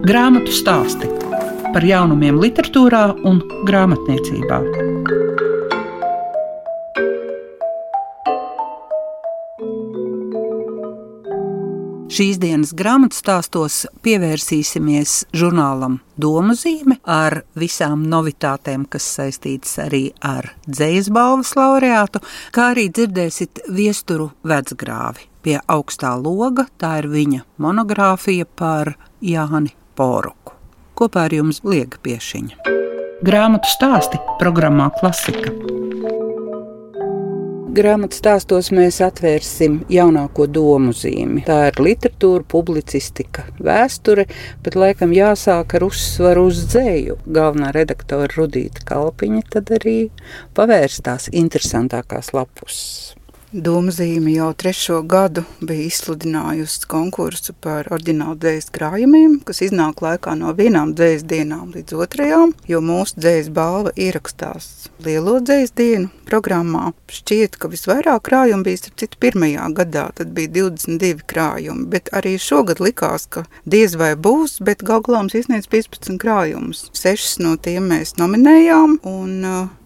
Grāmatu stāsti par jaunumiem, literatūrā un grāmatniecībā. Šīs dienas grāmatu stāstos pievērsīsimies žurnālam Doma zīme ar visām novitātēm, kas saistītas arī ar dzīslu balvas laureātu, kā arī dzirdēsiet viesturu vecgrāvi pie augstā loga. Tā ir viņa monogrāfija par Jāni Poruku. Kopā ar jums liega piešiņa. Grāmatu stāsti programmā Klasika. Grāmatā stāstos mēs atvērsim jaunāko domu zīmi. Tā ir literatūra, publicistika, vēsture, bet laikam jāsāk ar uzsvaru uz dzēju. Galvenā redaktore Rudīta Kalpiņa tad arī pavērstās interesantākās lapus. Domzīme jau trešo gadu bija izsludinājusi konkursu par oriģinālu dzējas krājumiem, kas iznāk laikā no vienām dzējas dienām līdz otrajām, jo mūsu dzējas balva ierakstās lielo dzējas dienu programmā. Šķiet, ka visvairāk krājumu bija starp citu pirmajā gadā, tad bija 22 krājumi, bet arī šogad likās, ka diez vai būs, bet gal galā mums izsniedz 15 krājumus. Sešas no tiem mēs nominējām, un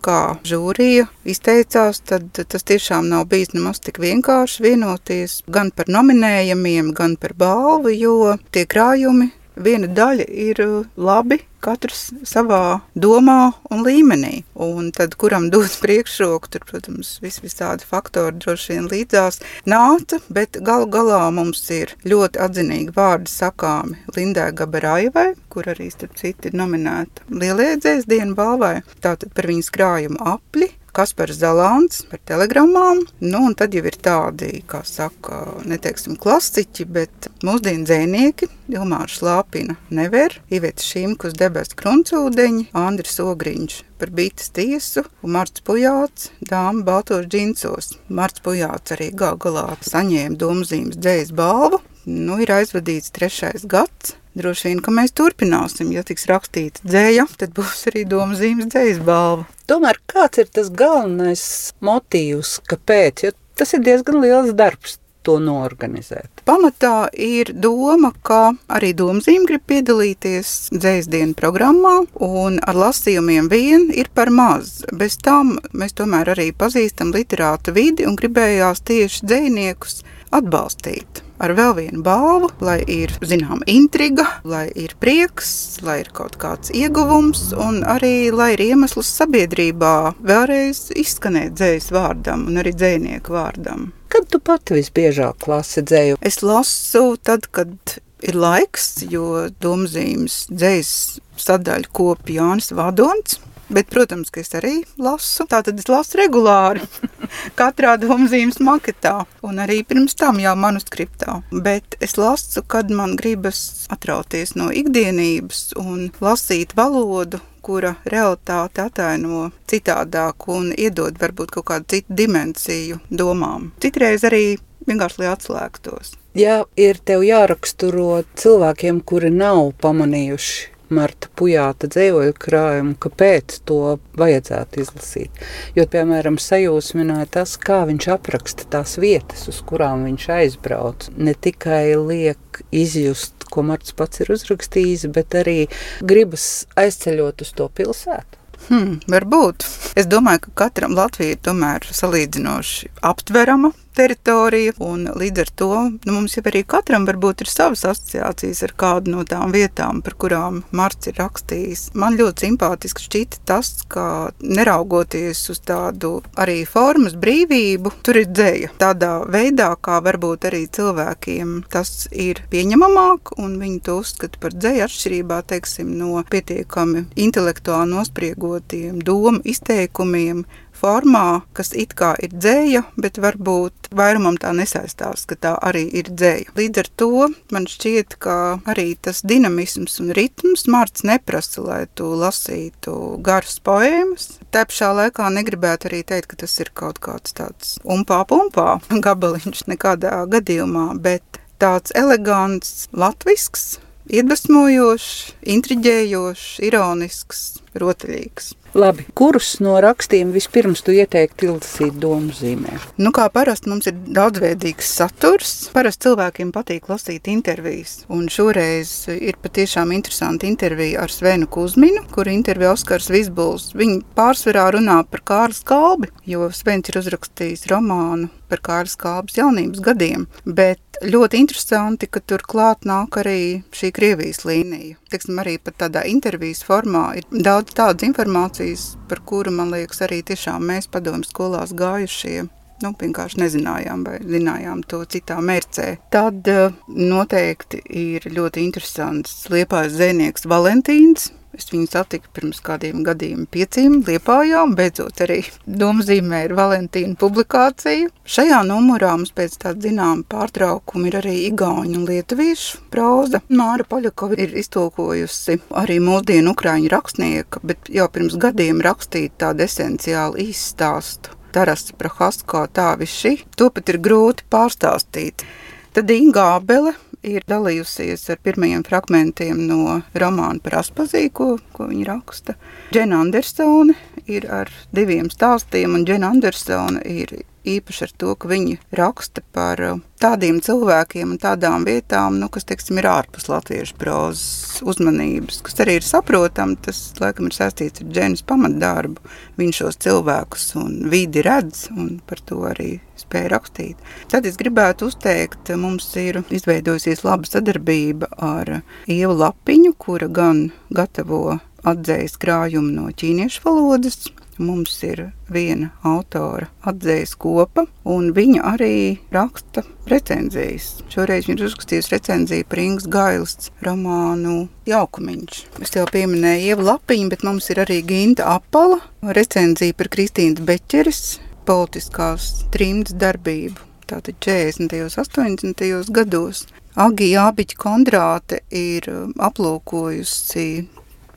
kā žūrija izteicās, tad tas tiešām nav bijis nemaz tik vienkārši vienoties gan par nominējumiem, gan par balvu, jo tie krājumi viena daļa ir uh, labi, katrs savā domā un līmenī. Un tad, kuram dot priekšroku, tur, protams, vis visādi faktori droši vien līdzās nāca, bet galu galā mums ir ļoti atzinīgi vārdi sakāmi Lindai Gabarājai, kur arī, starp citu, ir nominēta Lielēdzēs dienu balvai, tātad par viņas krājumu apli, Kaspars Zalants par telegramām. Nu, un tad jau ir tādi, kā saka, neteiksim klasiķi, bet mūsdienu dzēnieki, Ilmārs Lāpina never, Ivets Šimkus debes kruncūdeņi, Andris Ogriņš par bītas tiesu un Marts Pujāts dāma baltos džinsos. Marts Pujāts arī gal galā saņēma domzīmes dzējas balvu. Nu, ir aizvadīts trešais gads. Droši vien, ka mēs turpināsim. Ja tiks rakstīta dzēja, tad būs arī doma zīmes dzējas balva. Tomēr kāds ir tas galvenais motīvs, kāpēc? Jo tas ir diezgan liels darbs to norganizēt. Pamatā ir doma, ka arī domzīme grib piedalīties dzējas dienu programmā, un ar lasījumiem vien ir par maz. Bez tam mēs tomēr arī pazīstam literāta vidi un gribējās tieši dzējniekus atbalstīt ar vēl vienu balvu, lai ir zināma intriga, lai ir prieks, lai ir kaut kāds ieguvums, un arī lai ir iemesls sabiedrībā vēlreiz izskanēt dzējas vārdam un arī dzējnieku vārdam. Kad tu pati visbiežāk lasi dzēju? Es lasu tad, kad ir laiks, jo domzīmes dzējas sadaļu kopja Jānis Vadons. Bet, protams, ka es arī lasu. Tātad es lasu regulāri katrā domzīmes maketā un arī pirms tam jau manuskriptā. Bet es lasu, kad man gribas atrauties no ikdienības un lasīt valodu, kura realitāte ataino citādāk un iedod varbūt kaut kādu citu dimensiju domām. Citreiz arī vienkārši lai atslēgtos. Ja ir tev jāraksturo cilvēkiem, kuri nav pamanījuši Marta Pujāta dzējoļu krājumu, kāpēc to vajadzētu izlasīt. Jo, piemēram, sajūsmināja tas, kā viņš apraksta tās vietas, uz kurām viņš aizbrauc. Ne tikai liek izjust, ko Marts pats ir uzrakstījis, bet arī gribas aizceļot uz to pilsētu. Hmm, varbūt. Es domāju, ka katram Latvijai tomēr salīdzinoši aptverama teritorija. Līdz ar to nu, mums jau arī katram varbūt ir savas asociācijas ar kādu no tām vietām, par kurām Marts ir rakstījis. Man ļoti simpātiski šķita tas, ka neraugoties uz tādu arī formas brīvību, tur ir dzēja. Tādā veidā, kā varbūt arī cilvēkiem tas ir pieņemamāk, un viņi to uzskata par dzēju atšķirībā teiksim, no pietiekami intelektuāli nospriegotiem domu izteikumiem, formā, kas it kā ir dzēja, bet varbūt vairumam tā nesaistās, ka tā arī ir dzēja. Līdz ar to man šķiet, ka arī tas dinamisms un ritms Mārts neprasa, lai tu lasītu garas poēmas. Tā pašā laikā negribētu arī teikt, ka tas ir kaut kāds tāds umpā pumpā gabaliņš nekādā gadījumā, bet tāds elegants, latvisks, iedvesmojošs, intriģējošs, ironisks, rotaļīgs. Labi, kurus no rakstiem vispirms tu ieteiktu izlasīt domu zīmē? Nu, kā parasti mums ir daudzveidīgs saturs. Parasti cilvēkiem patīk lasīt intervijas. Un šoreiz ir patiešām interesanti intervija ar Svenu Kusminu, kur intervija Oskars Visbuls. Viņi pārsvarā runā par Kārlis Kalbi, jo Svens ir uzrakstījis romānu par Kārlis Kalbas jaunības gadiem. Bet ļoti interesanti, ka tur klāt nāk arī šī Krievijas līnija. Teiksim, arī pat tādā intervijas formā ir daudz tādas informācijas, par kuru, man liekas, arī tiešām mēs padomu skolās gājušie nu, vienkārši nezinājām vai zinājām to citā mērcē. Tad uh, noteikti ir ļoti interesants liepājas zvejnieks Valentīns, Es viņu satiku pirms kādiem gadiem, pieciem liepājā, un beidzot arī domzīmē ir Valentīna publikācija. Šajā numurā mums pēc tāda zināma pārtraukuma ir arī igauņu un lietuviešu proza. Māra Poļakova ir iztolkojusi arī mūsdienu ukraiņu rakstnieka, bet jau pirms gadiem rakstīt tādu esenciālu izstāstu. Taras Prahasko tā viši, to pat ir grūti pārstāstīt. Tad Inga Abele ir dalījusies ar pirmajiem fragmentiem no romāna par Aspazīju, ko, ko viņa raksta. Džena Andersone ir ar diviem stāstiem, un Džena Andersone ir īpaši ar to, ka viņi raksta par uh, tādiem cilvēkiem un tādām vietām, nu, kas, teiksim, ir ārpus latviešu prozas uzmanības, kas arī ir saprotami, tas, laikam, ir saistīts ar dženas pamatdarbu. Viņš šos cilvēkus un vidi redz, un par to arī spēja rakstīt. Tad es gribētu uzteikt, mums ir izveidojusies laba sadarbība ar Ievu Lapiņu, kura gan gatavo atzējas krājumu no ķīniešu valodas, Mums ir viena autora atzējas kopa, un viņa arī raksta recenzijas. Šoreiz viņa ir uzrakstījusi recenziju par Ingas Gailas romānu Jaukumiņš. Es jau pieminēju Ievu Lapiņu, bet mums ir arī Ginta Apala recenzija par Kristīnas Beķeres politiskās trimdas darbību. Tātad 40. un 80. gados. Agija Abiķa Kondrāte ir aplūkojusi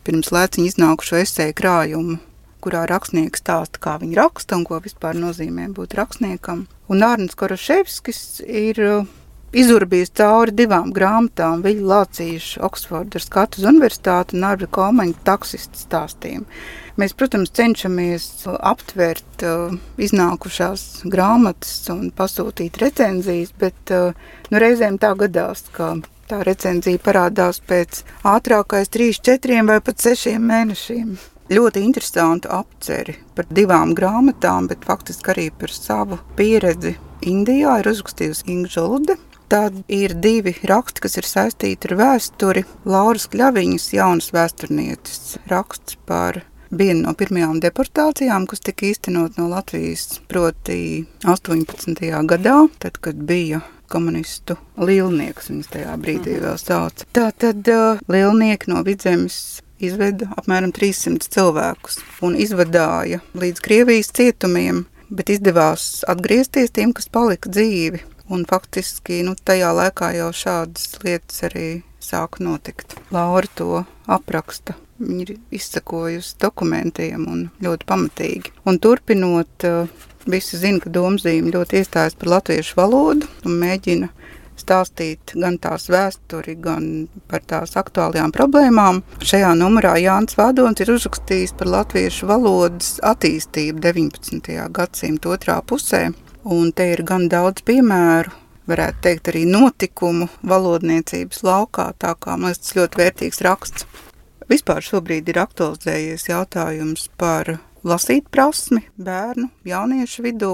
pirms lēciņa iznākušo esēju krājumu kurā rakstnieks stāsta, kā viņa raksta un ko vispār nozīmē būt rakstniekam. Un Arnēs Koroševskis ir uh, izurbījis cauri divām grāmatām Viļņu Lācīšu Oksfordas Skatus universitāti un Arba Komaņa taksistu stāstiem. Mēs, protams, cenšamies aptvert uh, iznākušās grāmatas un pasūtīt recenzijas, bet uh, nu, reizēm tā gadās, ka tā recenzija parādās pēc ātrākais 3, 4 vai pat 6 mēnešiem ļoti interesantu apceri par divām grāmatām, bet faktiski arī par savu pieredzi Indijā ir uzrakstījusi Inga Žolude. Tad ir divi raksti, kas ir saistīti ar vēsturi. Lauras Kļaviņas jaunas vēsturnieces raksts par vienu no pirmajām deportācijām, kas tika īstenot no Latvijas, proti 18. gadā, tad, kad bija komunistu lielnieks, viņas tajā brīdī vēl sauca. Tā tad uh, lielnieki no vidzemes izveda apmēram 300 cilvēkus un izvadāja līdz Krievijas cietumiem, bet izdevās atgriezties tiem, kas palika dzīvi. Un faktiski nu, tajā laikā jau šādas lietas arī sāka notikt. Laura to apraksta. Viņa ir izsakojusi dokumentiem un ļoti pamatīgi. Un turpinot, eh, visi zina, ka domzīme ļoti iestājas par latviešu valodu un mēģina stāstīt gan tās vēsturi, gan par tās aktuālajām problēmām. Šajā numurā Jānis Vādons ir uzrakstījis par latviešu valodas attīstību 19. gadsimta otrā pusē, un te ir gan daudz piemēru, varētu teikt arī notikumu valodniecības laukā, tā kā man liekas ļoti vērtīgs raksts. Vispār šobrīd ir aktualizējies jautājums par lasīt prasmi bērnu, jauniešu vidū,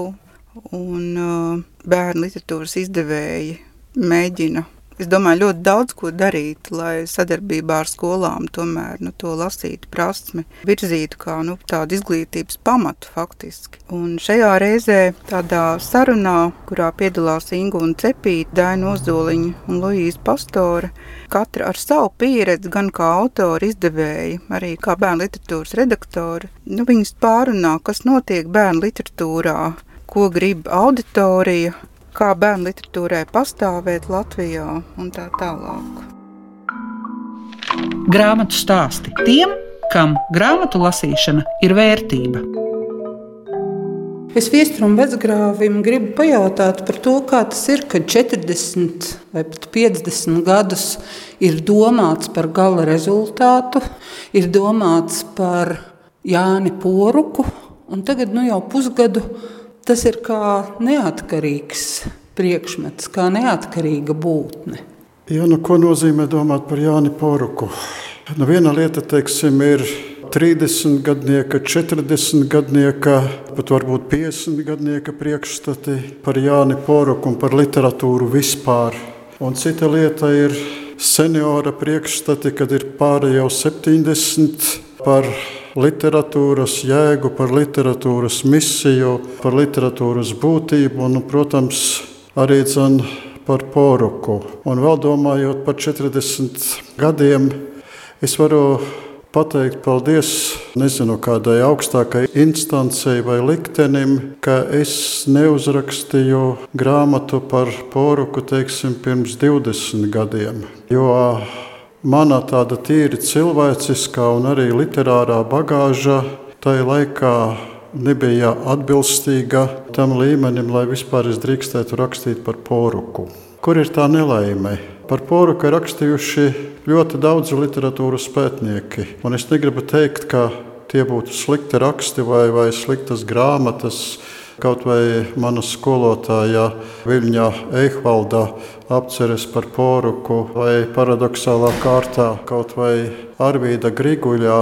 un uh, bērnu literatūras izdevēji mēģina. Es domāju, ļoti daudz ko darīt, lai sadarbībā ar skolām tomēr nu, to lasītu prasmi, virzītu kā nu, tādu izglītības pamatu faktiski. Un šajā reizē tādā sarunā, kurā piedalās Inga un Cepīta, Daina Ozoliņa un Luīza Pastora, katra ar savu pieredzi, gan kā autori, izdevēji, arī kā bērnu literatūras redaktori, nu, viņas pārunā, kas notiek bērnu literatūrā, ko grib auditorija, kā bērnu literatūrai pastāvēt Latvijā un tā tālāk. Grāmatu stāsti tiem, kam grāmatu lasīšana ir vērtība. Es viesturam vecgrāvim gribu pajautāt par to, kā tas ir, kad 40 vai pat 50 gadus ir domāts par gala rezultātu, ir domāts par Jāni Poruku, un tagad nu jau pusgadu tas ir kā neatkarīgs priekšmets, kā neatkarīga būtne. Jā, nu, ko nozīmē domāt par Jāni Poruku? Nu, viena lieta, teiksim, ir 30 gadnieka, 40 gadnieka, pat varbūt 50 gadnieka priekšstati par Jāni Poruku un par literatūru vispār. Un cita lieta ir seniora priekšstati, kad ir pāri jau 70 par literatūras jēgu, par literatūras misiju, par literatūras būtību un, protams, arī dzen par poruku. Un vēl domājot par 40 gadiem, es varu pateikt paldies nezinu kādai augstākai instancei vai liktenim, ka es neuzrakstīju grāmatu par poruku teiksim, pirms 20 gadiem. Jo mana tāda tīri cilvēciskā un arī literārā bagāža tajā laikā nebija atbilstīga tam līmenim, lai vispār es drīkstētu rakstīt par poruku. Kur ir tā nelaime? Par poruku ir rakstījuši ļoti daudzi literatūras pētnieki. Un es negribu teikt, ka tie būtu slikti raksti vai, vai sliktas grāmatas. Kaut vai mana skolotāja Viļņa Eichvalda apceres par poruku, vai paradoxālā kārtā kaut vai Arvīda Griguļā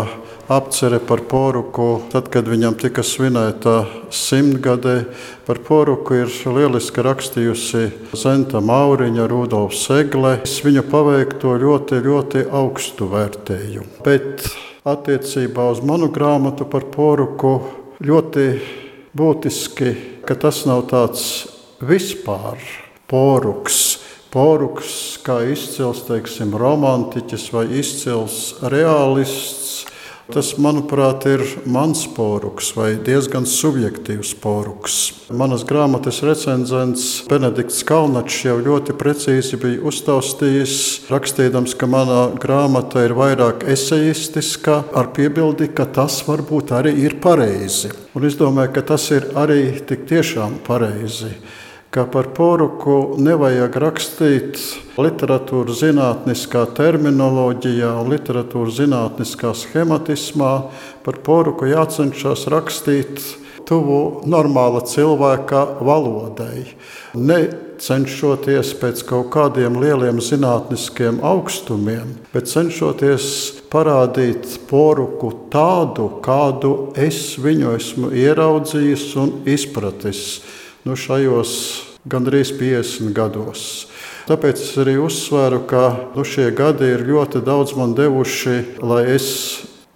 apcere par poruku, tad, kad viņam tika svinēta simtgade. Par poruku ir lieliski rakstījusi Zenta Mauriņa, Rudolf Segle. Es viņu paveikto ļoti, ļoti augstu vērtēju. Bet attiecībā uz manu grāmatu par poruku ļoti būtiski, ka tas nav tāds vispār poruks. Poruks kā izcils teiksim, romantiķis vai izcils realists Tas, manuprāt, ir mans poruks vai diezgan subjektīvs poruks. Manas grāmatas recenzents Benedikts Kalnačs jau ļoti precīzi bija uztaustījis, rakstījams, ka mana grāmata ir vairāk esejistiska, ar piebildi, ka tas varbūt arī ir pareizi. Un es domāju, ka tas ir arī tik tiešām pareizi ka par poruku nevajag rakstīt literatūras zinātniskā terminoloģijā un literatūras zinātniskā schematismā. Par poruku jācenšas rakstīt tuvu normāla cilvēka valodai. Ne cenšoties pēc kaut kādiem lieliem zinātniskiem augstumiem, bet cenšoties parādīt poruku tādu, kādu es viņu esmu ieraudzījis un izpratis nu, šajos gandrīz 50 gados. Tāpēc es arī uzsveru, ka nu, šie gadi ir ļoti daudz man devuši, lai es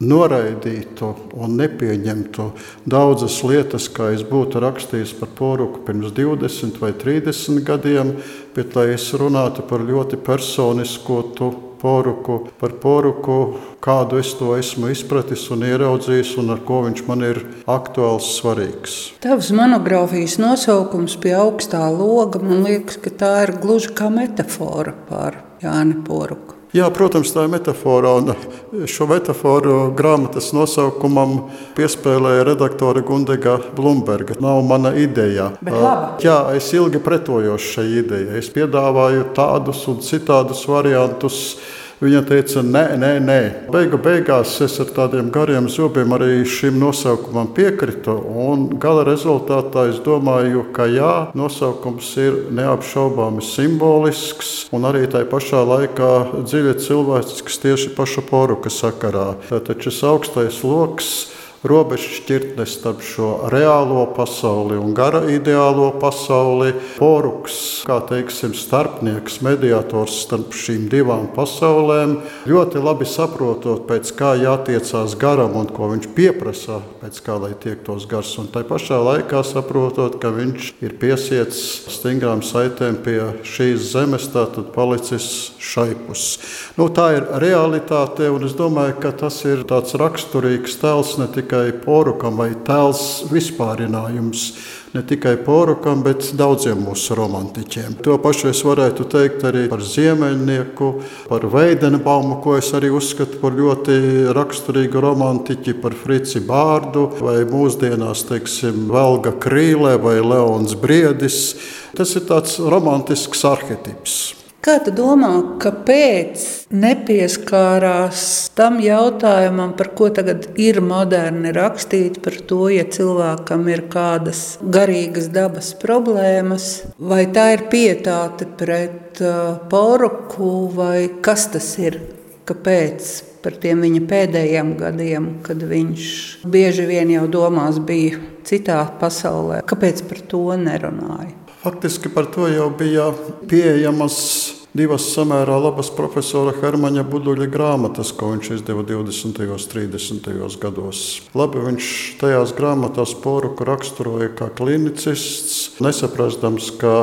noraidītu un nepieņemtu daudzas lietas, kā es būtu rakstījis par poruku pirms 20 vai 30 gadiem, bet lai es runātu par ļoti personisko poruku, par poruku, kādu es to esmu izpratis un ieraudzījis, un ar ko viņš man ir aktuāls, svarīgs. Tavs monogrāfijas nosaukums pie augstā loga, man liekas, ka tā ir gluži kā metāfora par Jāni Poruku. Jā, protams, tā ir metāfora. Šo metaforu grāmatas nosaukumam piespēlēja redaktore Gundega Blūmberga. Nav mana ideja. Jā, es ilgi pretojos šai idejai. Es piedāvāju tādus un citādus variantus Viņa teica, nē, nē, nē. Beigu beigās es ar tādiem gariem zobiem arī šim nosaukumam piekritu. Gala rezultātā es domāju, ka jā, nosaukums ir neapšaubāmi simbolisks un arī tajā pašā laikā dziļi cilvēcisks tieši paša poruka sakarā. Taču šis augstais lokus robežšķirtne starp šo reālo pasauli un gara ideālo pasauli. Poruks, kā teiksim, starpnieks, mediators starp šīm divām pasaulēm, ļoti labi saprotot, pēc kā jātiecās garam un ko viņš pieprasa, pēc kā lai tiektos gars. Un tai pašā laikā saprotot, ka viņš ir piesiets stingrām saitēm pie šīs zemes, tātad palicis šaipus. Nu, tā ir realitāte, un es domāju, ka tas ir tāds raksturīgs tēls ne tikai tikai porukam vai tēls vispārinājums. Ne tikai porukam, bet daudziem mūsu romantiķiem. To pašu es varētu teikt arī par ziemeļnieku, par Veidenbaumu, ko es arī uzskatu par ļoti raksturīgu romantiķi, par Frici Bārdu vai mūsdienās, teiksim, Velga Krīlē vai Leons Briedis. Tas ir tāds romantisks arhetips. Kā tu domā, kāpēc nepieskārās tam jautājumam, par ko tagad ir moderni rakstīt, par to, ja cilvēkam ir kādas garīgas dabas problēmas, vai tā ir pietāte pret uh, poruku, vai kas tas ir? Kāpēc? Par tiem viņa pēdējiem gadiem, kad viņš bieži vien jau domās bija citā pasaulē. Kāpēc par to nerunāja? Faktiski par to jau bija pieejamas divas samērā labas profesora Hermaņa Buduļa grāmatas, ko viņš izdeva 20. un 30. gados. Labi, viņš tajās grāmatās poruku raksturoja kā klinicists, nesaprastams, ka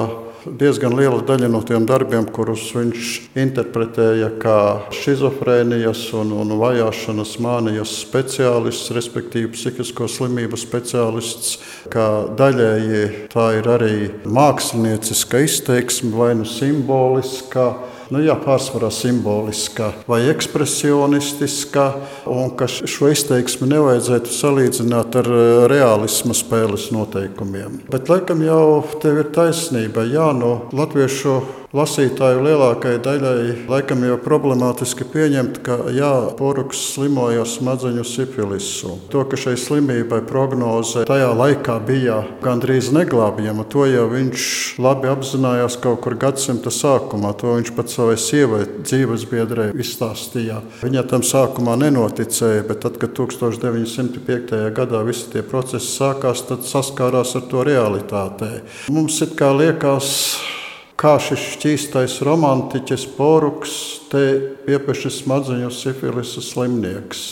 diezgan liela daļa no tiem darbiem, kurus viņš interpretēja kā schizofrēnijas un, un vajāšanas mānijas speciālists, respektīvi psihisko slimību speciālists, kā daļēji tā ir arī mākslinieciska izteiksme vai nu simboliska nu, jā, pārsvarā simboliska vai ekspresionistiska, un ka šo izteiksmi nevajadzētu salīdzināt ar eh, realisma spēles noteikumiem. Bet laikam jau tev ir taisnība, jā, no latviešu lasītāju lielākajai daļai laikam jau problemātiski pieņemt, ka jā, poruks slimoja smadzeņu sifilisu. To, ka šai slimībai prognoze tajā laikā bija gandrīz neglābjama, to jau viņš labi apzinājās kaut kur gadsimta sākumā. To viņš pat savai sievai dzīves biedrē izstāstīja. Viņa tam sākumā nenoticēja, bet tad, kad 1905. gadā visi tie procesi sākās, tad saskārās ar to realitātē. Mums it kā liekas, kā šis šķīstais romantiķis poruks te piepieši smadzeņu sifilisa slimnieks.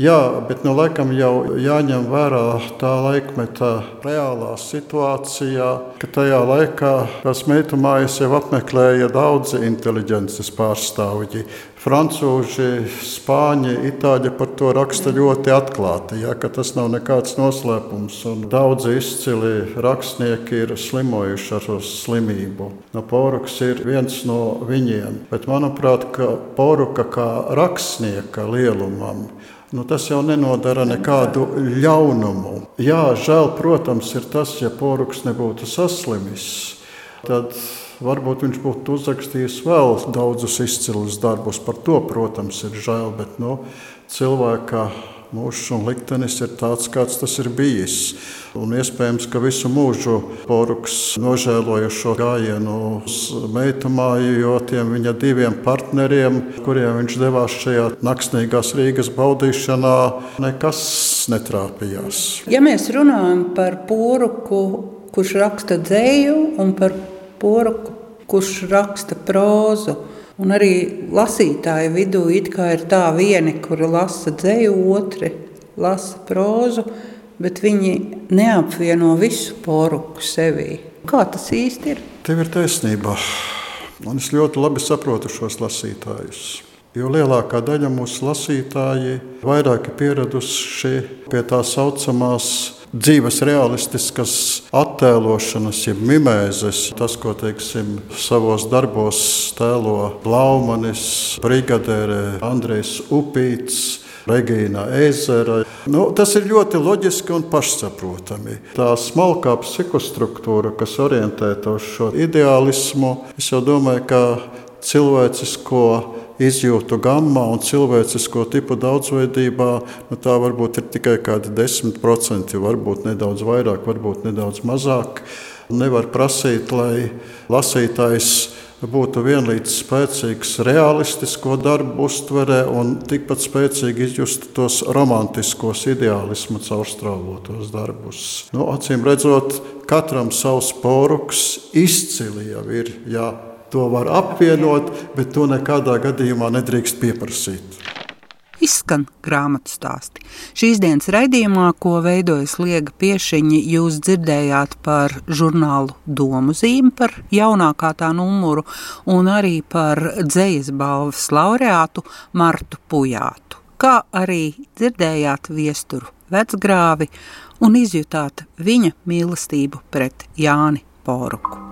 Jā, bet nu, laikam jau jāņem vērā tā laikmeta reālā situācija, ka tajā laikā tās meitu mājas jau apmeklēja daudzi inteliģences pārstāvji. Francūži, spāņi, itāļi par to raksta ļoti atklāti, ja, ka tas nav nekāds noslēpums. Daudzi izcili rakstnieki ir slimojuši ar šo slimību. No Poruks ir viens no viņiem. Bet manuprāt, ka Poruka kā rakstnieka lielumam nu, tas jau nenodara nekādu ļaunumu. Jā, žēl, protams, ir tas, ja poruks nebūtu saslimis. Tad Varbūt viņš būtu uzrakstījis vēl daudzus izcilus darbus. Par to, protams, ir žēl. Bet nu, cilvēka mūžs un liktenis ir tāds, kāds tas ir bijis. Un iespējams, ka visu mūžu Poruks nožēloja šo gājienu uz meitu māju, jo tiem viņa diviem partneriem, kuriem viņš devās šajā naksnīgās Rīgas baudīšanā, nekas netrāpījās. Ja mēs runājam par Poruku, kurš raksta dzēju, un par Poruku, kurš raksta prózu. Un arī lasītāju vidū ir tā viena, kura lasa dzēju, otri lasa prózu, bet viņi neapvieno visu poruku sevī. Kā tas īsti ir? Tev ir taisnība. Un es ļoti labi saprotu šos lasītājus. Jo lielākā daļa mūsu lasītāji vairāk ir pieraduši pie tā saucamās dzīves realistiskas attēlošanas, jeb mimēzes, tas, ko teiksim, savos darbos tēlo Blaumanis, Brigadere, Andrejs Upīts. Regīna ezera. Nu, tas ir ļoti loģiski un pašsaprotami. Tā smalkā psihostruktūra, kas orientēta uz šo ideālismu, es jau domāju, ka cilvēcisko izjūtu gammā un cilvēcisko tipu daudzveidībā, nu, tā varbūt ir tikai kādi 10%, varbūt nedaudz vairāk, varbūt nedaudz mazāk. Nevar prasīt, lai lasītājs būtu vienlīdz spēcīgs realistisko darbu uztverē un tikpat spēcīgi izjustu tos romantiskos ideālismu caurstrāvotos darbus. Nu, acīm redzot, katram savs poruks izcili jau ir. Jā, To var apvienot, bet to nekādā gadījumā nedrīkst pieprasīt. Izskan grāmatu stāsti. Šīs dienas raidījumā, ko veidojas Liega Piešiņa, jūs dzirdējāt par žurnālu Domu zīmi, par jaunākā tā numuru, un arī par dzējas balvas laureātu Martu Pujātu. Kā arī dzirdējāt viesturu vecgrāvi un izjutāt viņa mīlestību pret Jāni Poruku.